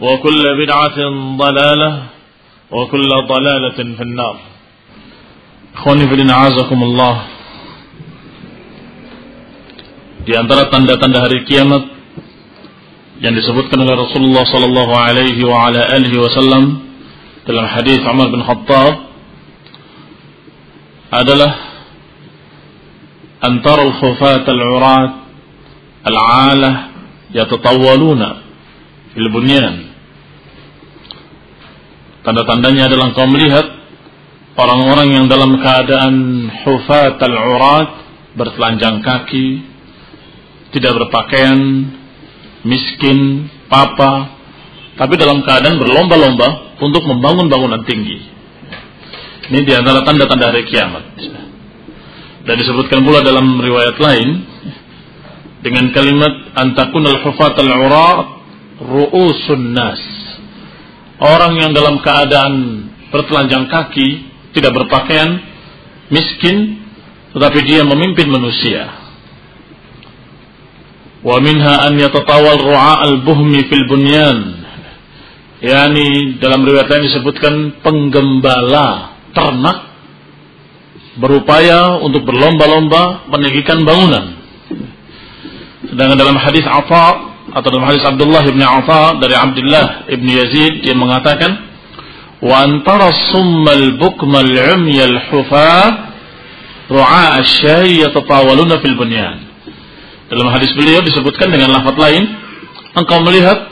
وكل بدعة ضلالة وكل ضلالة في النار Khoni fidin azakumullah Di antara tanda-tanda hari kiamat yang disebutkan oleh Rasulullah sallallahu alaihi wa ala alihi wasallam dalam hadis Umar bin Khattab adalah antara al-khufat al-urat al-alah yatatawwaluna fil bunyan Tanda-tandanya adalah engkau melihat orang-orang yang dalam keadaan hufat al-urat, bertelanjang kaki, tidak berpakaian, miskin, papa, tapi dalam keadaan berlomba-lomba untuk membangun bangunan tinggi. Ini di antara tanda-tanda hari kiamat. Dan disebutkan pula dalam riwayat lain dengan kalimat antakun al-hufat al-urat ru'usun nas orang yang dalam keadaan bertelanjang kaki, tidak berpakaian, miskin, tetapi dia memimpin manusia. Wa minha an yatatawal ru'a al-buhmi fil bunyan. Yani dalam riwayat lain disebutkan penggembala ternak berupaya untuk berlomba-lomba meninggikan bangunan. Sedangkan dalam hadis Atha atau dalam hadis Abdullah bin Atha dari Abdullah bin Yazid dia mengatakan wa antara summal bukmal umyal hufa ru'a asy yatatawaluna fil bunyan. Dalam hadis beliau disebutkan dengan lafaz lain engkau melihat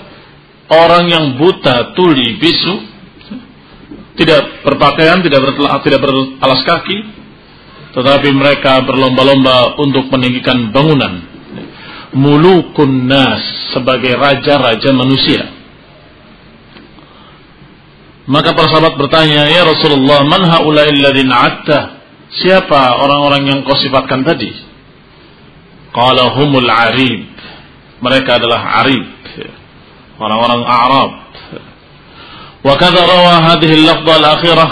orang yang buta tuli bisu tidak berpakaian tidak bertelah, tidak beralas kaki tetapi mereka berlomba-lomba untuk meninggikan bangunan mulukun nas sebagai raja-raja manusia. Maka para sahabat bertanya, "Ya Rasulullah, man haula'il atta?" Siapa orang-orang yang kau sifatkan tadi? Qala humul arib. Mereka adalah arib. Orang-orang Arab. Wa kadza rawa hadhihi al-lafdha al-akhirah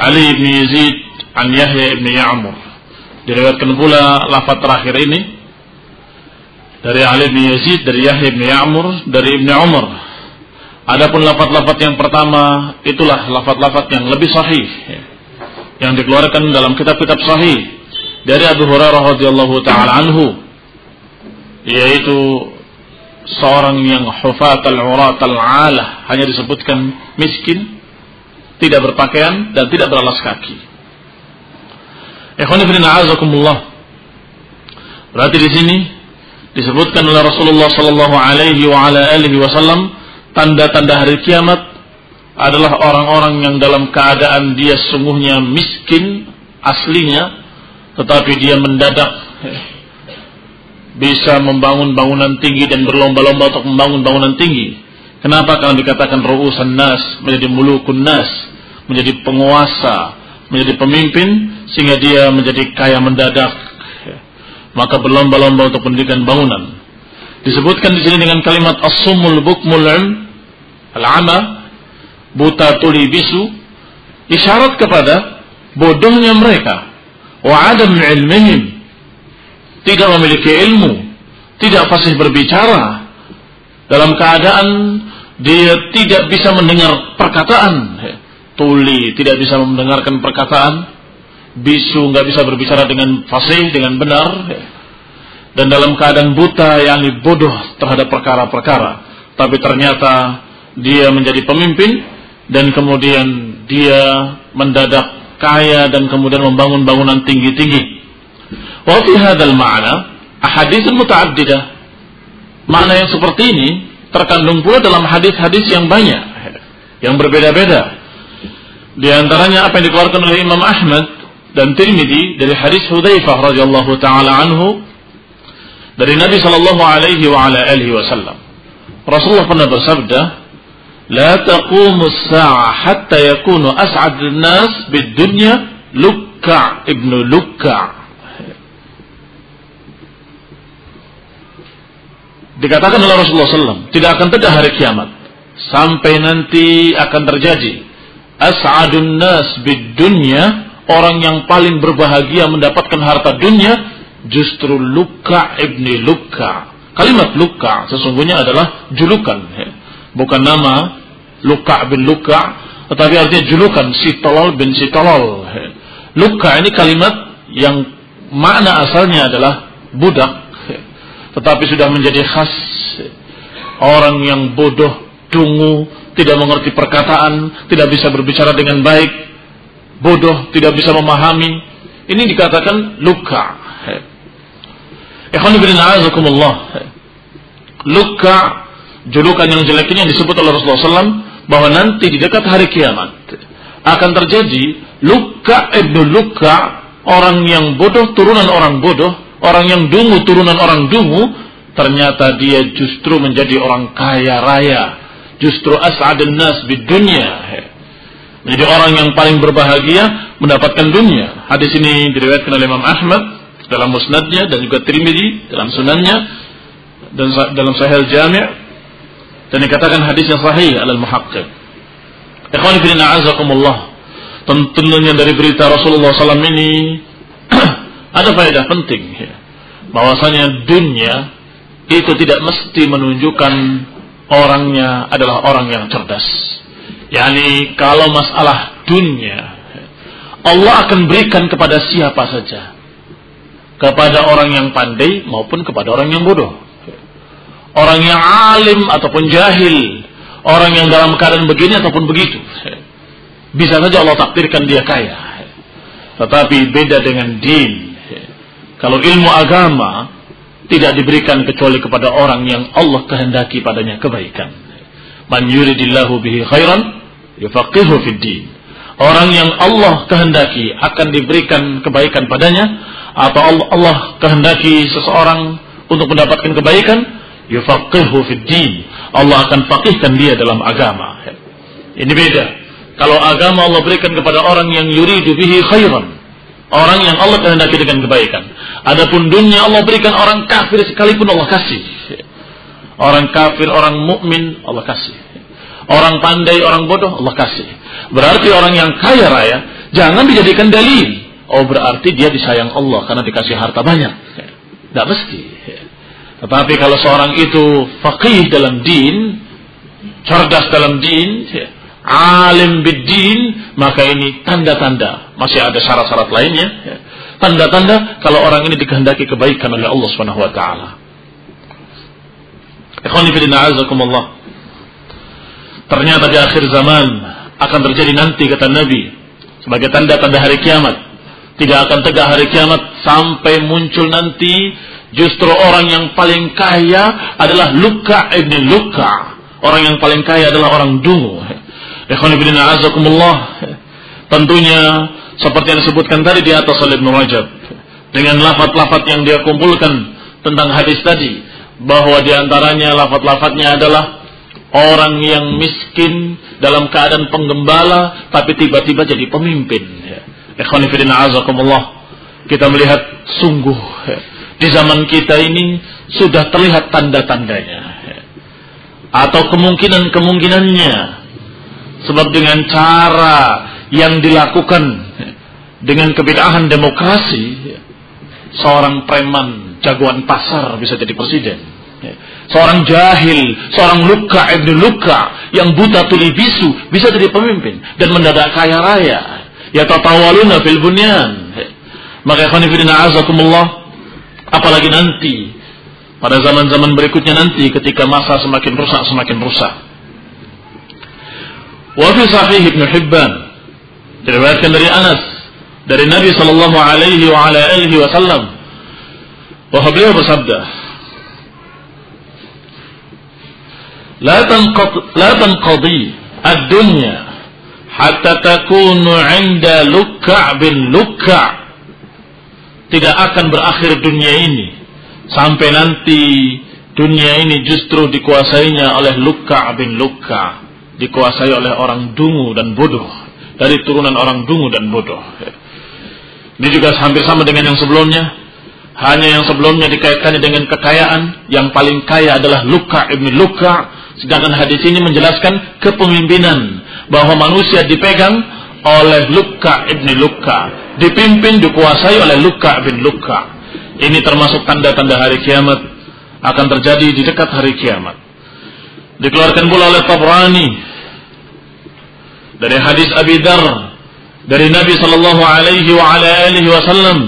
Ali bin Yazid an Yahya bin Ya'mur. Diriwayatkan pula lafaz terakhir ini dari Ali bin Yazid, dari Yahya bin Ya'mur, dari Ibnu Umar. Adapun lafaz-lafaz yang pertama itulah lafaz-lafaz yang lebih sahih yang dikeluarkan dalam kitab-kitab sahih dari Abu Hurairah radhiyallahu taala anhu yaitu seorang yang hufat al-urat al-alah hanya disebutkan miskin, tidak berpakaian dan tidak beralas kaki. Ikhwan fillah. Berarti di sini disebutkan oleh Rasulullah sallallahu alaihi wasallam tanda-tanda hari kiamat adalah orang-orang yang dalam keadaan dia sungguhnya miskin aslinya tetapi dia mendadak bisa membangun bangunan tinggi dan berlomba-lomba untuk membangun bangunan tinggi. Kenapa kalau dikatakan ru'usan nas menjadi mulukun nas, menjadi penguasa, menjadi pemimpin sehingga dia menjadi kaya mendadak. Maka berlomba-lomba untuk pendidikan bangunan. Disebutkan di sini dengan kalimat as-summul bukmul al-ama buta tuli bisu isyarat kepada bodohnya mereka. Wa adam ilmihim tidak memiliki ilmu tidak fasih berbicara. Dalam keadaan dia tidak bisa mendengar perkataan. Tuli tidak bisa mendengarkan perkataan bisu nggak bisa berbicara dengan fasih dengan benar dan dalam keadaan buta yang bodoh terhadap perkara-perkara tapi ternyata dia menjadi pemimpin dan kemudian dia mendadak kaya dan kemudian membangun bangunan tinggi-tinggi. Wa fi hadzal ma'na ahadits mutaaddidah. Makna yang seperti ini terkandung pula dalam hadis-hadis yang banyak yang berbeda-beda. Di antaranya apa yang dikeluarkan oleh Imam Ahmad dan Tirmidzi dari hadis Hudzaifah radhiyallahu taala anhu dari Nabi sallallahu alaihi wa ala alihi wasallam. Rasulullah pernah bersabda, "La taqumu as-sa'ah hatta yakunu as'ad an-nas bid-dunya Lukka' ibnu Lukka'." Dikatakan oleh Rasulullah SAW, tidak akan tegak hari kiamat sampai nanti akan terjadi as'adun nas bid-dunya orang yang paling berbahagia mendapatkan harta dunia, justru Luka ibni Luka. Kalimat Luka sesungguhnya adalah julukan. Bukan nama Luka bin Luka, tetapi artinya julukan si tolol bin si tolol. Luka ini kalimat yang makna asalnya adalah budak, tetapi sudah menjadi khas orang yang bodoh, dungu, tidak mengerti perkataan, tidak bisa berbicara dengan baik, bodoh, tidak bisa memahami. Ini dikatakan luka. Ikhwan ibn Luka julukan yang jelek ini yang disebut oleh Rasulullah SAW bahwa nanti di dekat hari kiamat akan terjadi luka ibnu luka orang yang bodoh turunan orang bodoh orang yang dungu turunan orang dungu ternyata dia justru menjadi orang kaya raya justru as'adun nas di dunia menjadi orang yang paling berbahagia mendapatkan dunia hadis ini diriwayatkan oleh Imam Ahmad dalam musnadnya dan juga Tirmidzi dalam sunannya dan dalam Sahih Jami' dan dikatakan hadis yang sahih alal muhaqqiq. Ikhwan fillah azakumullah. Tentunya dari berita Rasulullah SAW ini ada faedah penting ya. bahwasanya dunia itu tidak mesti menunjukkan orangnya adalah orang yang cerdas. Yani kalau masalah dunia Allah akan berikan kepada siapa saja. Kepada orang yang pandai maupun kepada orang yang bodoh orang yang alim ataupun jahil, orang yang dalam keadaan begini ataupun begitu. Bisa saja Allah takdirkan dia kaya. Tetapi beda dengan din. Kalau ilmu agama tidak diberikan kecuali kepada orang yang Allah kehendaki padanya kebaikan. Man yuridillahu bihi khairan yufaqihu fid din. Orang yang Allah kehendaki akan diberikan kebaikan padanya atau Allah, kehendaki seseorang untuk mendapatkan kebaikan yufaqihu fid din. Allah akan faqihkan dia dalam agama. Ini beda. Kalau agama Allah berikan kepada orang yang yuridu bihi khairan. Orang yang Allah kehendaki dengan kebaikan. Adapun dunia Allah berikan orang kafir sekalipun Allah kasih. Orang kafir, orang mukmin Allah kasih. Orang pandai, orang bodoh Allah kasih. Berarti orang yang kaya raya jangan dijadikan dalil. Oh berarti dia disayang Allah karena dikasih harta banyak. Tidak mesti. Tetapi kalau seorang itu faqih dalam din, cerdas dalam din, alim bidin, maka ini tanda-tanda. Masih ada syarat-syarat lainnya. Tanda-tanda kalau orang ini dikehendaki kebaikan oleh Allah Subhanahu wa taala. Ikhwani azakumullah. Ternyata di akhir zaman akan terjadi nanti kata Nabi sebagai tanda-tanda hari kiamat. Tidak akan tegak hari kiamat sampai muncul nanti Justru orang yang paling kaya adalah Luka ibn Luka. Orang yang paling kaya adalah orang dungu. Tentunya seperti yang disebutkan tadi di atas oleh Ibn Rajab. Dengan lafat-lafat yang dia kumpulkan tentang hadis tadi. Bahwa di antaranya lafat-lafatnya adalah orang yang miskin dalam keadaan penggembala tapi tiba-tiba jadi pemimpin. A'azakumullah. Kita melihat sungguh di zaman kita ini sudah terlihat tanda-tandanya atau kemungkinan-kemungkinannya Sebab dengan cara yang dilakukan dengan kebidahan demokrasi, seorang preman jagoan pasar bisa jadi presiden. Seorang jahil, seorang luka ibnu luka yang buta tuli bisu bisa jadi pemimpin dan mendadak kaya raya. Ya tatawaluna fil bunyan. Maka ikhwanifidina azakumullah apalagi nanti pada zaman-zaman berikutnya nanti ketika masa semakin rusak semakin rusak Wa fi sahih Ibnu Hibban diriwayatkan dari Anas dari Nabi sallallahu alaihi wasallam bahwa beliau bersabda La tanqad la tanqadi ad-dunya hatta takunu 'inda lukka' bin lukka' tidak akan berakhir dunia ini sampai nanti dunia ini justru dikuasainya oleh lukka' bin lukka' dikuasai oleh orang dungu dan bodoh dari turunan orang dungu dan bodoh. Ini juga hampir sama dengan yang sebelumnya. Hanya yang sebelumnya dikaitkannya dengan kekayaan, yang paling kaya adalah Luka ibn Luka. Sedangkan hadis ini menjelaskan kepemimpinan bahwa manusia dipegang oleh Luka ibn Luka, dipimpin dikuasai oleh Luka ibn Luka. Ini termasuk tanda-tanda hari kiamat akan terjadi di dekat hari kiamat. Dikeluarkan pula oleh Tabrani dari hadis Abi Dar dari Nabi sallallahu alaihi wa ala alihi wasallam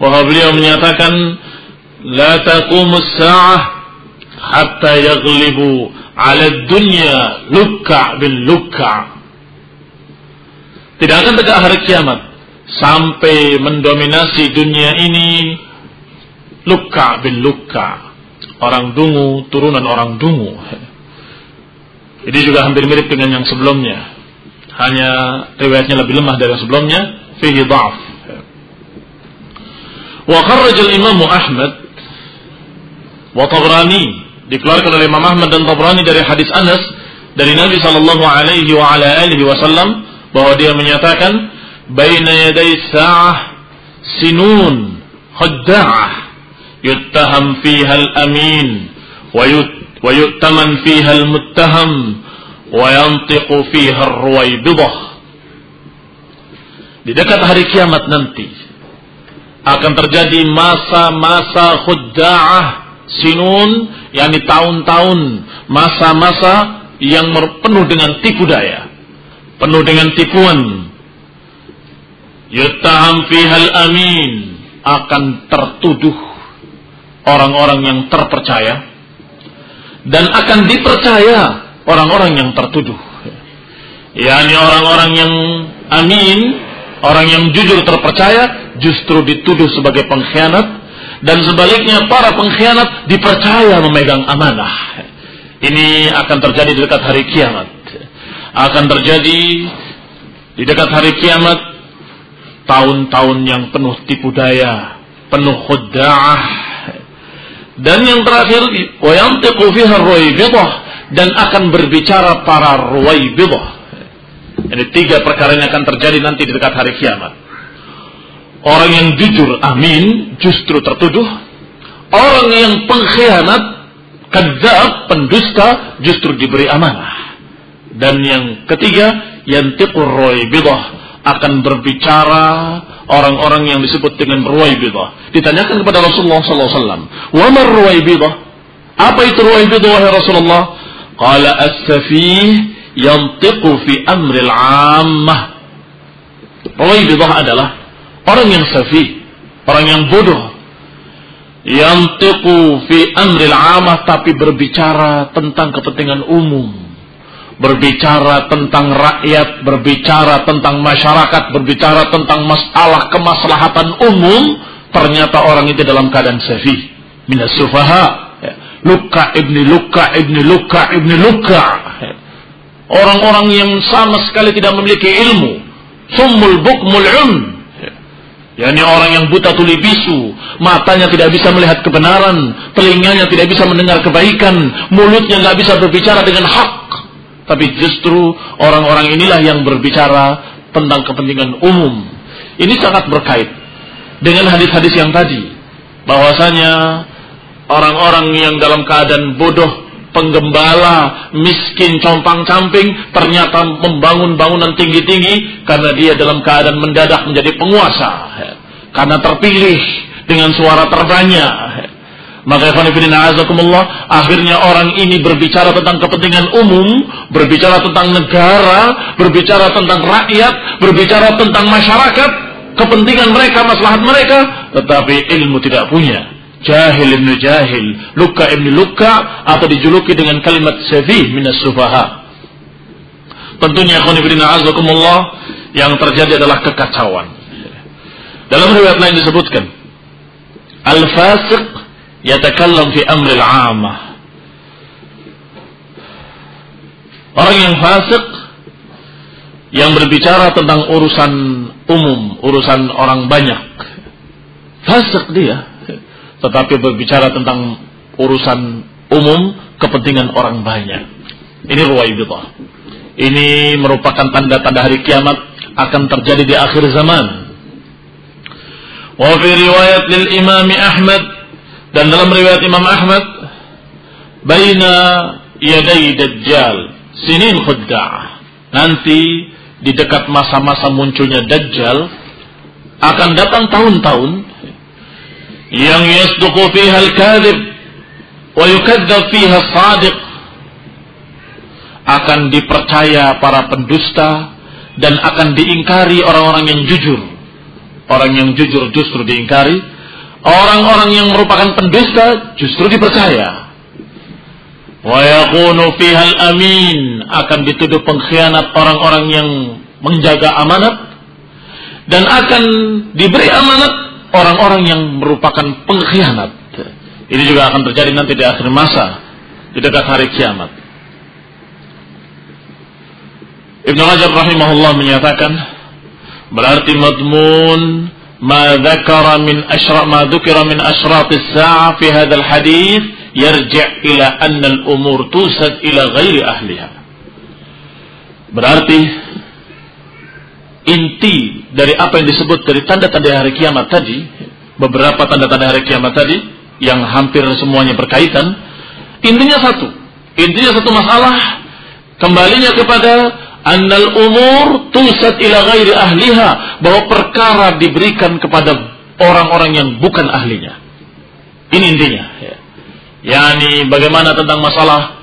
bahwa beliau menyatakan la taqumu as-sa'ah hatta yaghlibu 'ala dunya lukka bin lukka. Tidak akan tegak hari kiamat sampai mendominasi dunia ini lukka bin lukka. Orang dungu turunan orang dungu. Ini juga hampir mirip dengan yang sebelumnya. Hanya riwayatnya lebih lemah dari sebelumnya. Fihi dha'f wa kharraj al-imam Ahmad wa Tabrani dikeluarkan oleh Imam Ahmad dan Tabrani dari hadis Anas dari Nabi sallallahu alaihi wa ala alihi wasallam bahwa dia menyatakan baina yaday sa'ah sinun khadda'ah yuttaham fiha al-amin wa yu'taman fiha al-muttaham wa yantiqu fiha ar-ruwaydah di dekat hari kiamat nanti akan terjadi masa-masa khudda'ah sinun yakni tahun-tahun masa-masa yang penuh dengan tipu daya penuh dengan tipuan yutaham fihal amin akan tertuduh orang-orang yang terpercaya dan akan dipercaya orang-orang yang tertuduh. yakni orang-orang yang amin, orang yang jujur terpercaya justru dituduh sebagai pengkhianat dan sebaliknya para pengkhianat dipercaya memegang amanah. Ini akan terjadi di dekat hari kiamat. Akan terjadi di dekat hari kiamat tahun-tahun yang penuh tipu daya, penuh khudda'ah. Dan yang terakhir, wa yantiqu fiha dan akan berbicara para ruwaibidah. Ini tiga perkara yang akan terjadi nanti di dekat hari kiamat. Orang yang jujur, amin, justru tertuduh. Orang yang pengkhianat, kadzab, pendusta, justru diberi amanah. Dan yang ketiga, yang tikur ruwaibidah akan berbicara orang-orang yang disebut dengan ruwaibidah. Ditanyakan kepada Rasulullah SAW, wa mar ruwaibidah? Apa itu ruwaibidah wahai Rasulullah? Qala as-safih yantiqu fi amril ammah. Rawaibidah adalah orang yang safih, orang yang bodoh. Yantiqu fi amril ammah tapi berbicara tentang kepentingan umum. Berbicara tentang rakyat, berbicara tentang masyarakat, berbicara tentang masalah kemaslahatan umum, ternyata orang itu dalam keadaan safih. Minas sufaha, Luka ibni Luka ibni Luka ibni Luka. orang-orang yang sama sekali tidak memiliki ilmu, summul bukmul um, yakni orang yang buta tuli bisu, matanya tidak bisa melihat kebenaran, telinganya tidak bisa mendengar kebaikan, mulutnya nggak bisa berbicara dengan hak. Tapi justru orang-orang inilah yang berbicara tentang kepentingan umum. Ini sangat berkait dengan hadis-hadis yang tadi, bahwasanya orang-orang yang dalam keadaan bodoh penggembala, miskin, compang-camping, ternyata membangun bangunan tinggi-tinggi karena dia dalam keadaan mendadak menjadi penguasa. Karena terpilih dengan suara terbanyak. Maka azakumullah, akhirnya orang ini berbicara tentang kepentingan umum, berbicara tentang negara, berbicara tentang rakyat, berbicara tentang masyarakat, kepentingan mereka, maslahat mereka, tetapi ilmu tidak punya jahil ibn jahil, luka ibn luka, atau dijuluki dengan kalimat sefih minas sufaha. Tentunya khonibidina azakumullah yang terjadi adalah kekacauan. Dalam riwayat lain disebutkan, al-fasiq yatakallam fi amril amah. Orang yang fasik yang berbicara tentang urusan umum, urusan orang banyak. Fasik dia, tetapi berbicara tentang urusan umum kepentingan orang banyak. Ini ruwaibidah. Ini merupakan tanda-tanda hari kiamat akan terjadi di akhir zaman. Wa fi riwayat lil Imam Ahmad dan dalam riwayat Imam Ahmad baina yaday dajjal sinin khudda'ah. Nanti di dekat masa-masa munculnya dajjal akan datang tahun-tahun yang yasduqu fiha al-kadhib wa yukadzdzab fiha as-sadiq akan dipercaya para pendusta dan akan diingkari orang-orang yang jujur. Orang yang jujur justru diingkari, orang-orang yang merupakan pendusta justru dipercaya. Wa yakunu al-amin akan dituduh pengkhianat orang-orang yang menjaga amanat dan akan diberi amanat orang-orang yang merupakan pengkhianat. Ini juga akan terjadi nanti di akhir masa, di dekat hari kiamat. Ibn Hajar rahimahullah menyatakan berarti madmun ma dzakara min asyra ma dzukira min asyrat as-sa'a fi hadzal hadis yarji' ila anna al-umur tusad ila ghairi ahliha. Berarti inti dari apa yang disebut dari tanda-tanda hari kiamat tadi, beberapa tanda-tanda hari kiamat tadi yang hampir semuanya berkaitan, intinya satu. Intinya satu masalah kembalinya kepada annal umur tusat ila ghairi ahliha bahwa perkara diberikan kepada orang-orang yang bukan ahlinya. Ini intinya. Ya. Yani bagaimana tentang masalah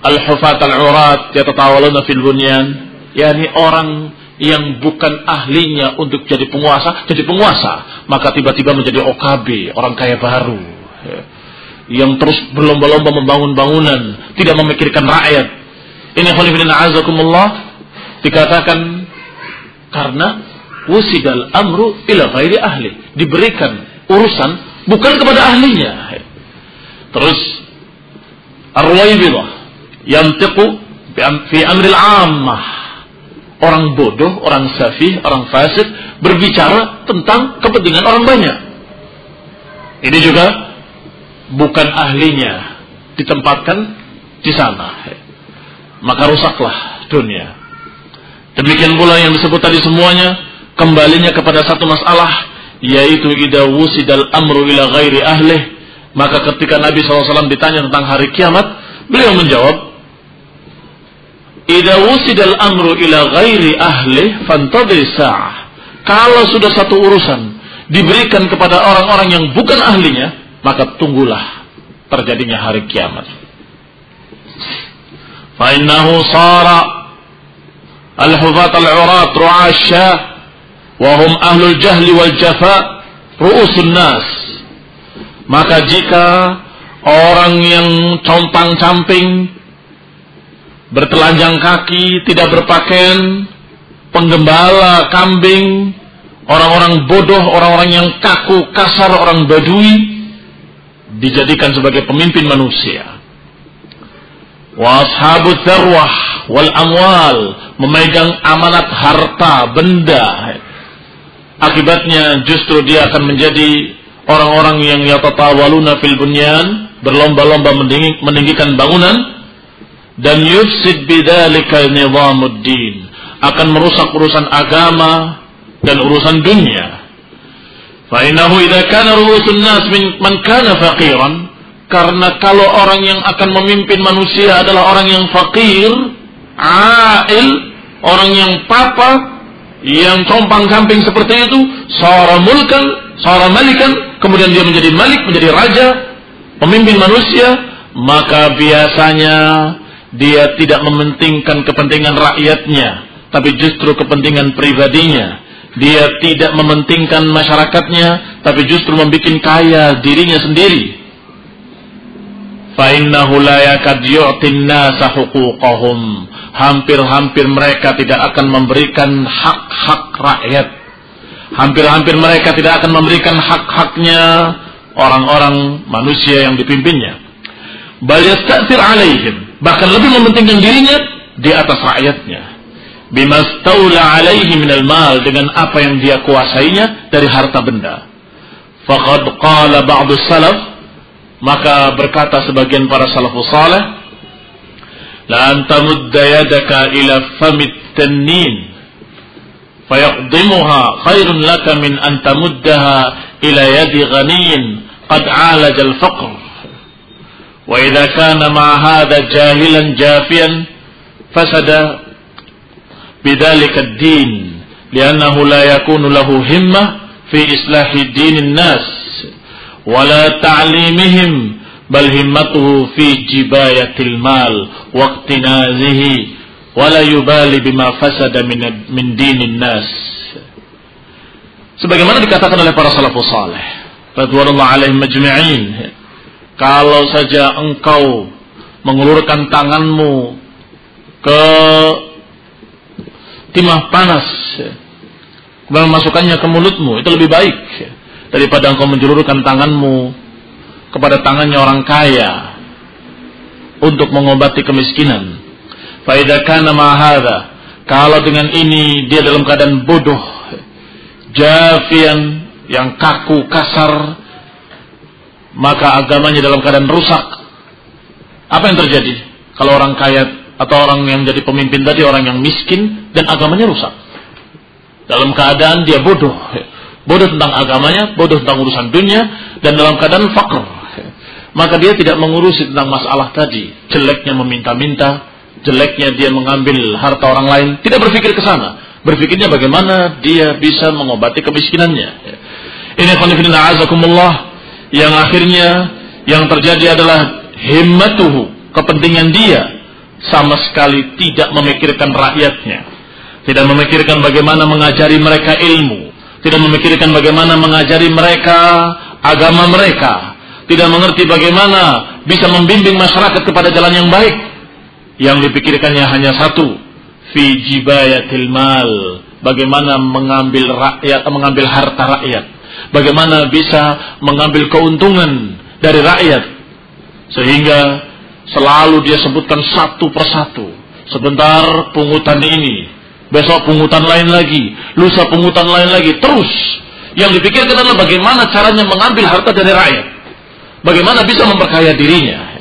al-hufat al-urat yatatawaluna fil bunyan, yani orang yang bukan ahlinya untuk jadi penguasa, jadi penguasa, maka tiba-tiba menjadi OKB, orang kaya baru. Ya. Yang terus berlomba-lomba membangun bangunan, tidak memikirkan rakyat. Ini khonifidina azakumullah dikatakan karena wusidal amru ila ghairi ahli. Diberikan urusan bukan kepada ahlinya. Terus ar-ruwaibidah yantiqu fi amril ammah orang bodoh, orang safih, orang fasik berbicara tentang kepentingan orang banyak. Ini juga bukan ahlinya ditempatkan di sana. Maka rusaklah dunia. Demikian pula yang disebut tadi semuanya kembalinya kepada satu masalah yaitu idza wusidal amru ila ghairi ahlih maka ketika Nabi SAW ditanya tentang hari kiamat beliau menjawab Idza wusidal amru ila ghairi ahli fantadri sa'ah. Kalau sudah satu urusan diberikan kepada orang-orang yang bukan ahlinya, maka tunggulah terjadinya hari kiamat. Fa innahu sara al-hufat al-urat ru'asya wa hum ahlul jahli wal jafa ru'usun nas. Maka jika orang yang compang-camping bertelanjang kaki, tidak berpakaian, penggembala, kambing, orang-orang bodoh, orang-orang yang kaku, kasar, orang badui, dijadikan sebagai pemimpin manusia. Wa ashabu tharwah, wal amwal, memegang amanat harta, benda. Akibatnya justru dia akan menjadi orang-orang yang yatatawaluna fil bunyan, berlomba-lomba meninggikan bangunan dan yufsid bidzalika nizamuddin, akan merusak urusan agama dan urusan dunia. Fa innahu idza kana ru'usun nas min man kana faqiran karena kalau orang yang akan memimpin manusia adalah orang yang fakir, ail, orang yang papa, yang compang camping seperti itu, seorang mulkan, seorang malikan, kemudian dia menjadi malik, menjadi raja, pemimpin manusia, maka biasanya dia tidak mementingkan kepentingan rakyatnya, tapi justru kepentingan pribadinya. Dia tidak mementingkan masyarakatnya, tapi justru membuat kaya dirinya sendiri. Fa'innahu la yakad yu'tin nasa. Hampir-hampir mereka tidak akan memberikan hak-hak rakyat. Hampir-hampir mereka tidak akan memberikan hak-haknya orang-orang manusia yang dipimpinnya. Bal yasta'tir alaihim. Bahkan lebih mementingkan dirinya di atas rakyatnya bima staula alaihi minal mal dengan apa yang dia kuasainya dari harta benda. Faqad qala ba'du salaf maka berkata sebagian para salafus salih la anta mudda yadaka ila famit tannin fayaqdimuha khairun laka min an tamuddaha ila yadi ghaniyin qad alaja al-faqr وإذا كان مع هذا جاهلا جافيا فسد بذلك الدين لأنه لا يكون له همة في إصلاح دين الناس ولا تعليمهم بل همته في جباية المال واقتنازه ولا يبالي بما فسد من دين الناس. Sebagaimana dikatakan oleh para salafus salih الله عليهم majmi'in kalau saja engkau mengulurkan tanganmu ke timah panas kemudian memasukkannya ke mulutmu itu lebih baik daripada engkau menjulurkan tanganmu kepada tangannya orang kaya untuk mengobati kemiskinan. Faidah kana mahada. Kalau dengan ini dia dalam keadaan bodoh, jafian yang kaku kasar, maka agamanya dalam keadaan rusak. Apa yang terjadi kalau orang kaya atau orang yang jadi pemimpin tadi orang yang miskin dan agamanya rusak. Dalam keadaan dia bodoh, bodoh tentang agamanya, bodoh tentang urusan dunia dan dalam keadaan fakir. Maka dia tidak mengurusi tentang masalah tadi, jeleknya meminta-minta, jeleknya dia mengambil harta orang lain, tidak berpikir ke sana. Berpikirnya bagaimana dia bisa mengobati kemiskinannya. Ini khonifidina azakumullah yang akhirnya yang terjadi adalah himmatuhu, kepentingan dia sama sekali tidak memikirkan rakyatnya, tidak memikirkan bagaimana mengajari mereka ilmu, tidak memikirkan bagaimana mengajari mereka agama mereka, tidak mengerti bagaimana bisa membimbing masyarakat kepada jalan yang baik. Yang dipikirkannya hanya satu, fi jibayatil mal, bagaimana mengambil rakyat, mengambil harta rakyat, bagaimana bisa mengambil keuntungan dari rakyat, sehingga Selalu dia sebutkan satu persatu. Sebentar pungutan ini, besok pungutan lain lagi, lusa pungutan lain lagi, terus. Yang dipikirkan adalah bagaimana caranya mengambil harta dari rakyat. Bagaimana bisa memperkaya dirinya.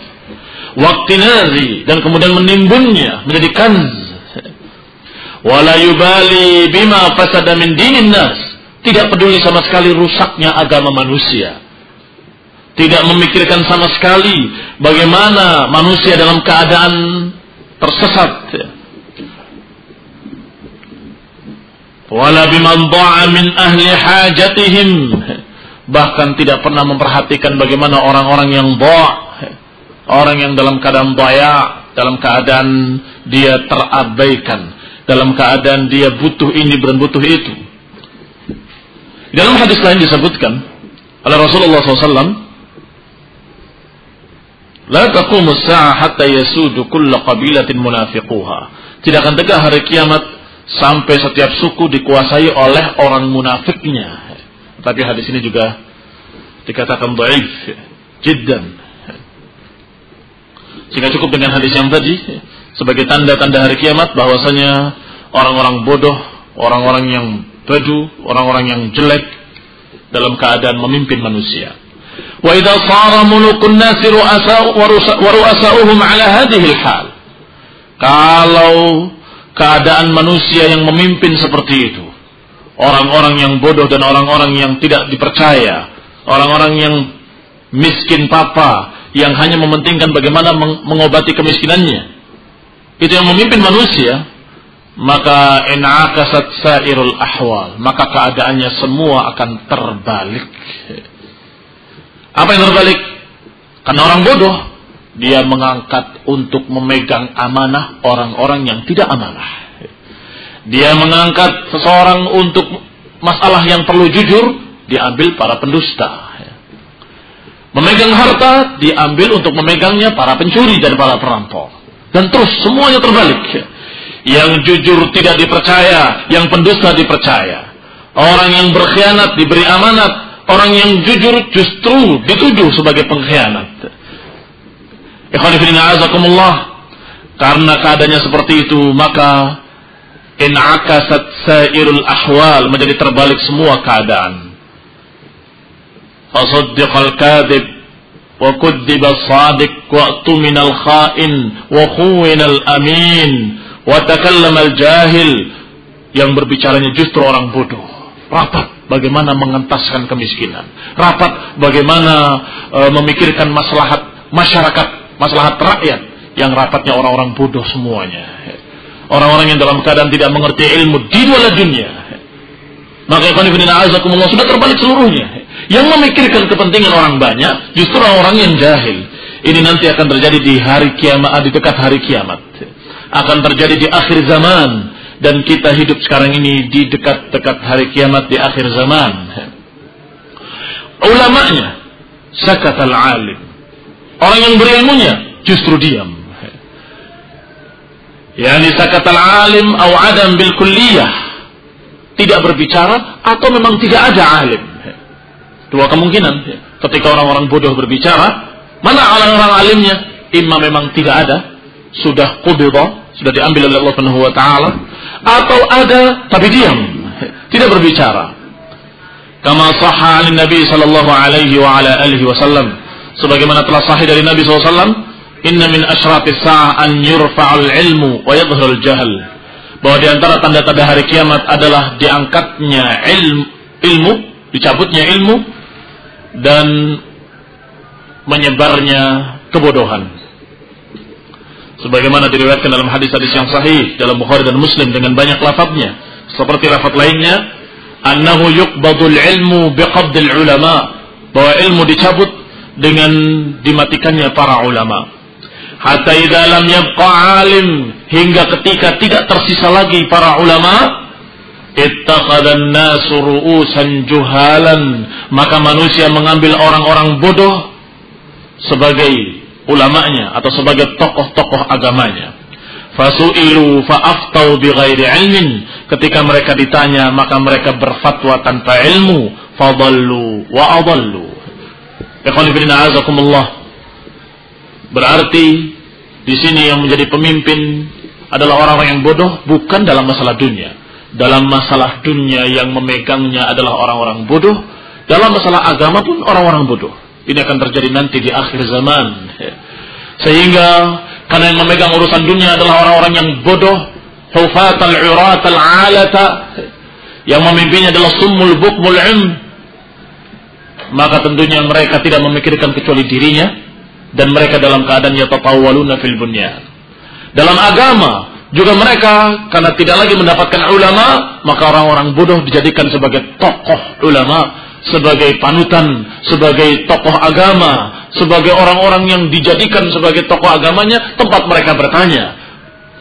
Waktu nazi dan kemudian menimbunnya menjadi kanz. Wala yubali bima fasada min dinin nas. Tidak peduli sama sekali rusaknya agama manusia tidak memikirkan sama sekali bagaimana manusia dalam keadaan tersesat. Wala biman min ahli hajatihim. Bahkan tidak pernah memperhatikan bagaimana orang-orang yang dha' orang yang dalam keadaan daya, dalam keadaan dia terabaikan, dalam keadaan dia butuh ini dan butuh itu. Dalam hadis lain disebutkan oleh Rasulullah SAW, sa'a hatta. Tidak akan tegak hari kiamat sampai setiap suku dikuasai oleh orang munafiknya. Tapi hadis ini juga dikatakan dhaif, jiddan. Jika cukup dengan hadis yang tadi, sebagai tanda-tanda hari kiamat bahwasanya orang-orang bodoh, orang-orang yang badu, orang-orang yang jelek dalam keadaan memimpin manusia. Wa idza sara mulukun nasi wa ru'asa'uhum ala hadhihi hal Kalau keadaan manusia yang memimpin seperti itu, orang-orang yang bodoh dan orang-orang yang tidak dipercaya, orang-orang yang miskin papa yang hanya mementingkan bagaimana mengobati kemiskinannya. Itu yang memimpin manusia, maka in'akasat sairul ahwal, maka keadaannya semua akan terbalik. Apa yang terbalik? Karena orang bodoh, dia mengangkat untuk memegang amanah orang-orang yang tidak amanah. Dia mengangkat seseorang untuk masalah yang perlu jujur, diambil para pendusta. Memegang harta, diambil untuk memegangnya para pencuri dan para perampok. Dan terus semuanya terbalik. Yang jujur tidak dipercaya, yang pendusta dipercaya. Orang yang berkhianat diberi amanat, orang yang jujur justru dituduh sebagai pengkhianat. Karena keadaannya seperti itu, maka in akasat sairul ahwal menjadi terbalik semua keadaan fasaddiqal kadhib wa kudziba sadiq wa tuminal kha'in wa khuwinal amin wa takallama al jahil yang berbicaranya justru orang bodoh rapat bagaimana mengentaskan kemiskinan rapat bagaimana e, memikirkan maslahat masyarakat maslahat rakyat yang rapatnya orang-orang bodoh semuanya Orang-orang yang dalam keadaan tidak mengerti ilmu di wala dunia. Maka ikhwan ibn azakumullah sudah terbalik seluruhnya. Yang memikirkan kepentingan orang banyak justru orang-orang yang jahil. Ini nanti akan terjadi di hari kiamat, di dekat hari kiamat. Akan terjadi di akhir zaman dan kita hidup sekarang ini di dekat-dekat hari kiamat di akhir zaman. Ulamanya sakat al-alim. Orang yang berilmunya justru diam Yani sakatal alim atau adam bil kulliyah. Tidak berbicara atau memang tidak ada alim. Dua kemungkinan. Ketika orang-orang bodoh berbicara, mana orang-orang alimnya? Imam memang tidak ada, sudah qubidha, sudah diambil oleh Allah Subhanahu wa taala, atau ada tapi diam, tidak berbicara. Kama sahha Nabi sallallahu alaihi wa ala alihi wasallam sebagaimana telah sahih dari Nabi wasallam Inna min asyrafis sa'ah an yurfa'ul ilmu wa yadhhurul jahl. Bahwa di antara tanda-tanda hari kiamat adalah diangkatnya ilmu, ilmu, dicabutnya ilmu dan menyebarnya kebodohan. Sebagaimana diriwayatkan dalam hadis-hadis yang sahih dalam Bukhari dan Muslim dengan banyak lafadznya. Seperti lafadz lainnya, annahu yuqbadul ilmu biqabdil ulama. Bahwa ilmu dicabut dengan dimatikannya para ulama hatta idza lam yabqa alim hingga ketika tidak tersisa lagi para ulama ittakhadhan nasu ru'usan juhalan maka manusia mengambil orang-orang bodoh sebagai ulamanya atau sebagai tokoh-tokoh agamanya fasu'ilu fa'aftau bighairi ilmin ketika mereka ditanya maka mereka berfatwa tanpa ilmu fadallu wa adallu Berarti di sini yang menjadi pemimpin adalah orang-orang yang bodoh bukan dalam masalah dunia. Dalam masalah dunia yang memegangnya adalah orang-orang bodoh. Dalam masalah agama pun orang-orang bodoh. Ini akan terjadi nanti di akhir zaman. Sehingga karena yang memegang urusan dunia adalah orang-orang yang bodoh, hufat al-urat al-alata, yang memimpinnya adalah summul bukmul im, maka tentunya mereka tidak memikirkan kecuali dirinya dan mereka dalam keadaan yatatawwaluna fil bunyan. Dalam agama juga mereka karena tidak lagi mendapatkan ulama, maka orang-orang bodoh dijadikan sebagai tokoh ulama, sebagai panutan, sebagai tokoh agama, sebagai orang-orang yang dijadikan sebagai tokoh agamanya tempat mereka bertanya.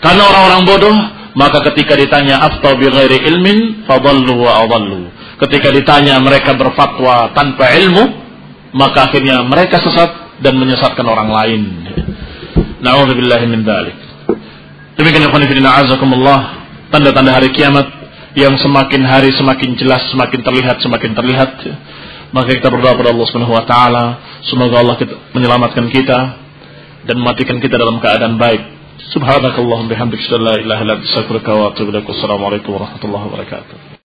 Karena orang-orang bodoh, maka ketika ditanya afta bi ghairi ilmin fadallu wa adallu. Ketika ditanya mereka berfatwa tanpa ilmu, maka akhirnya mereka sesat dan menyesatkan orang lain. Nauzubillahi min dzalik. Demikian ikhwan fillah azakumullah, tanda-tanda hari kiamat yang semakin hari semakin jelas, semakin terlihat, semakin terlihat. Maka kita berdoa kepada Allah Subhanahu wa taala, semoga Allah kita, menyelamatkan kita dan mematikan kita dalam keadaan baik Subhanakallahumma bihamdika la ilaha illa anta astaghfiruka wa atubu ilaik. Wassalamualaikum warahmatullahi wabarakatuh.